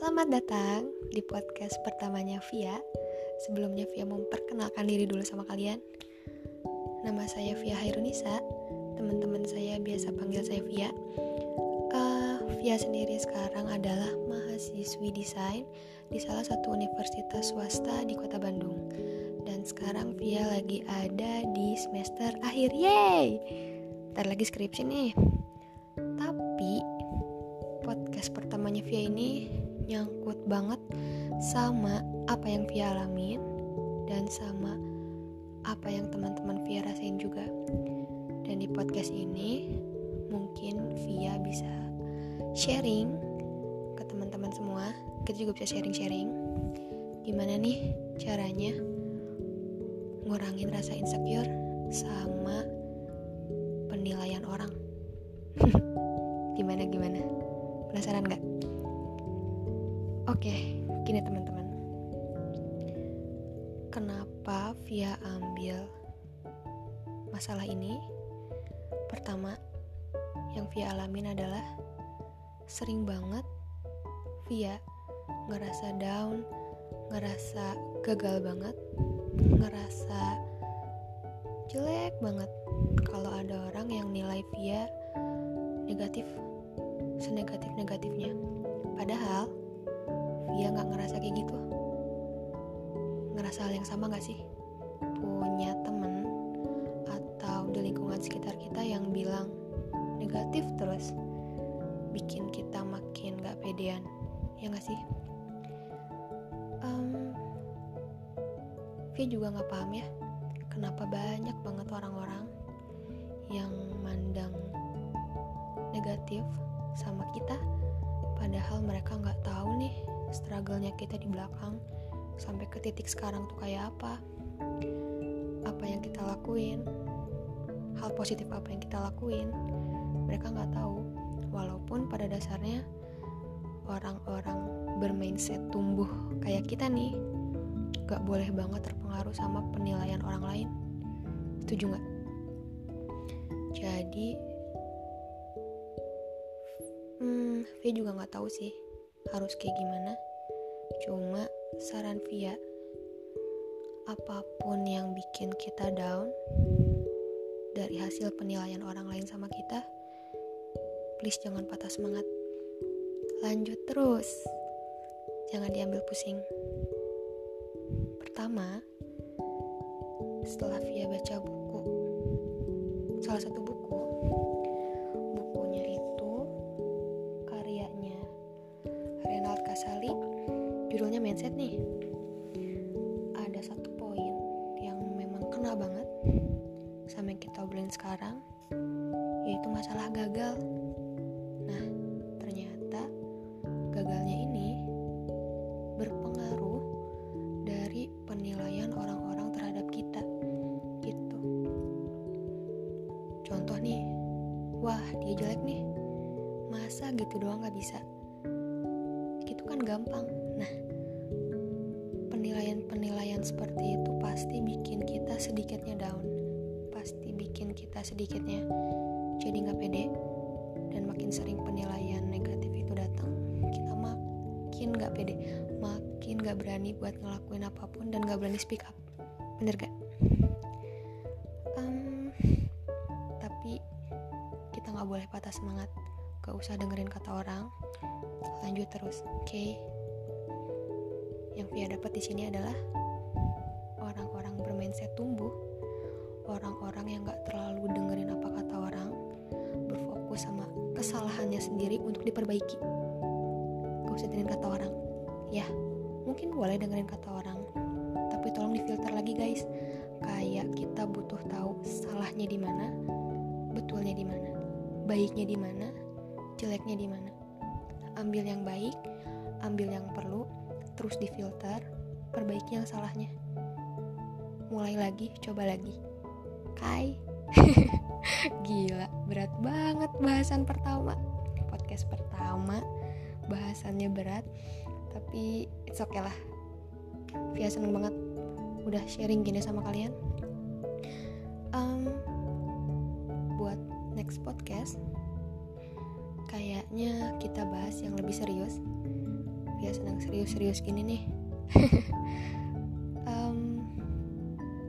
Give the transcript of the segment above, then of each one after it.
Selamat datang di podcast pertamanya Via. Sebelumnya Via memperkenalkan diri dulu sama kalian. Nama saya Via Hairunisa. Teman-teman saya biasa panggil saya Via. Uh, Via sendiri sekarang adalah mahasiswi desain di salah satu universitas swasta di Kota Bandung. Dan sekarang Via lagi ada di semester akhir. Yeay! Ntar lagi skripsi nih. Tapi podcast pertamanya Via ini nyangkut banget sama apa yang Via alamin dan sama apa yang teman-teman Via rasain juga. Dan di podcast ini mungkin Via bisa sharing ke teman-teman semua. Kita juga bisa sharing-sharing gimana nih caranya ngurangin rasa insecure sama penilaian orang. Penasaran gak? Oke, gini teman-teman. Kenapa Via ambil masalah ini? Pertama, yang Via alamin adalah sering banget Via ngerasa down, ngerasa gagal banget, ngerasa jelek banget kalau ada orang yang nilai Via negatif, senegatif-negatifnya. Padahal dia nggak ngerasa kayak gitu. Ngerasa hal yang sama gak sih? Punya temen atau di lingkungan sekitar kita yang bilang negatif terus bikin kita makin gak pedean. Ya gak sih? Um, juga gak paham ya kenapa banyak banget orang-orang yang mandang negatif kita. Padahal mereka nggak tahu nih struggle-nya kita di belakang sampai ke titik sekarang tuh kayak apa. Apa yang kita lakuin. Hal positif apa yang kita lakuin. Mereka nggak tahu. Walaupun pada dasarnya orang-orang bermindset tumbuh kayak kita nih gak boleh banget terpengaruh sama penilaian orang lain. Setuju nggak? Jadi hmm juga nggak tahu sih harus kayak gimana. Cuma saran via apa pun yang bikin kita down dari hasil penilaian orang lain sama kita please jangan patah semangat. Lanjut terus. Jangan diambil pusing. Pertama setelah Via baca buku salah satu buku judulnya mindset nih. Ada satu poin yang memang kena banget sama yang kita obrolin sekarang yaitu masalah gagal. Nah ternyata gagalnya ini berpengaruh dari penilaian orang-orang terhadap kita gitu. Contoh nih wah dia jelek nih. Masa gitu doang gak bisa? Itu kan gampang nah penilaian-penilaian seperti itu pasti bikin kita sedikitnya down. Pasti bikin kita sedikitnya jadi nggak pede. Dan makin sering penilaian negatif itu datang kita makin nggak pede. Makin nggak berani buat ngelakuin apa pun dan nggak berani speak up. Bener gak um, tapi kita nggak boleh patah semangat. Gak usah dengerin kata orang. Lanjut terus oke? okay? Yang Via dapat di sini adalah orang-orang bermindset tumbuh orang-orang yang gak terlalu dengerin apa kata orang berfokus sama kesalahannya sendiri untuk diperbaiki. Gak usah dengerin kata orang. Ya mungkin boleh dengerin kata orang tapi tolong difilter lagi guys. Kayak kita butuh tahu salahnya di mana betulnya di mana baiknya di mana jeleknya di mana. Ambil yang baik ambil yang perlu terus difilter perbaiki yang salahnya. Mulai lagi coba lagi. Kai. Gila berat banget bahasan pertama. Podcast pertama bahasannya berat tapi it's okay lah. Via seneng banget udah sharing gini sama kalian. Um, buat next podcast kayaknya kita bahas yang lebih serius Via sedang serius-serius gini nih. Um,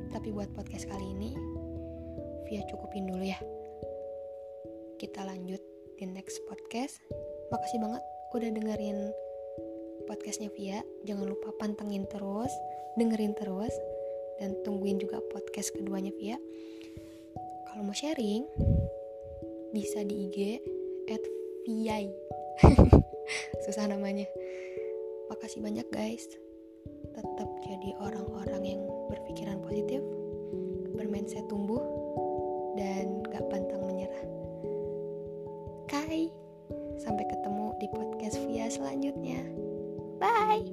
tapi buat podcast kali ini Via cukupin dulu ya. Kita lanjut di next podcast. Makasih banget udah dengerin podcastnya Via. Jangan lupa pantengin terus dengerin terus dan tungguin juga podcast keduanya Via. Kalau mau sharing bisa di IG at susah namanya makasih banyak guys. Tetap jadi orang-orang yang berpikiran positif bermindset tumbuh dan gak pantang menyerah. Kai sampai ketemu di podcast via selanjutnya. Bye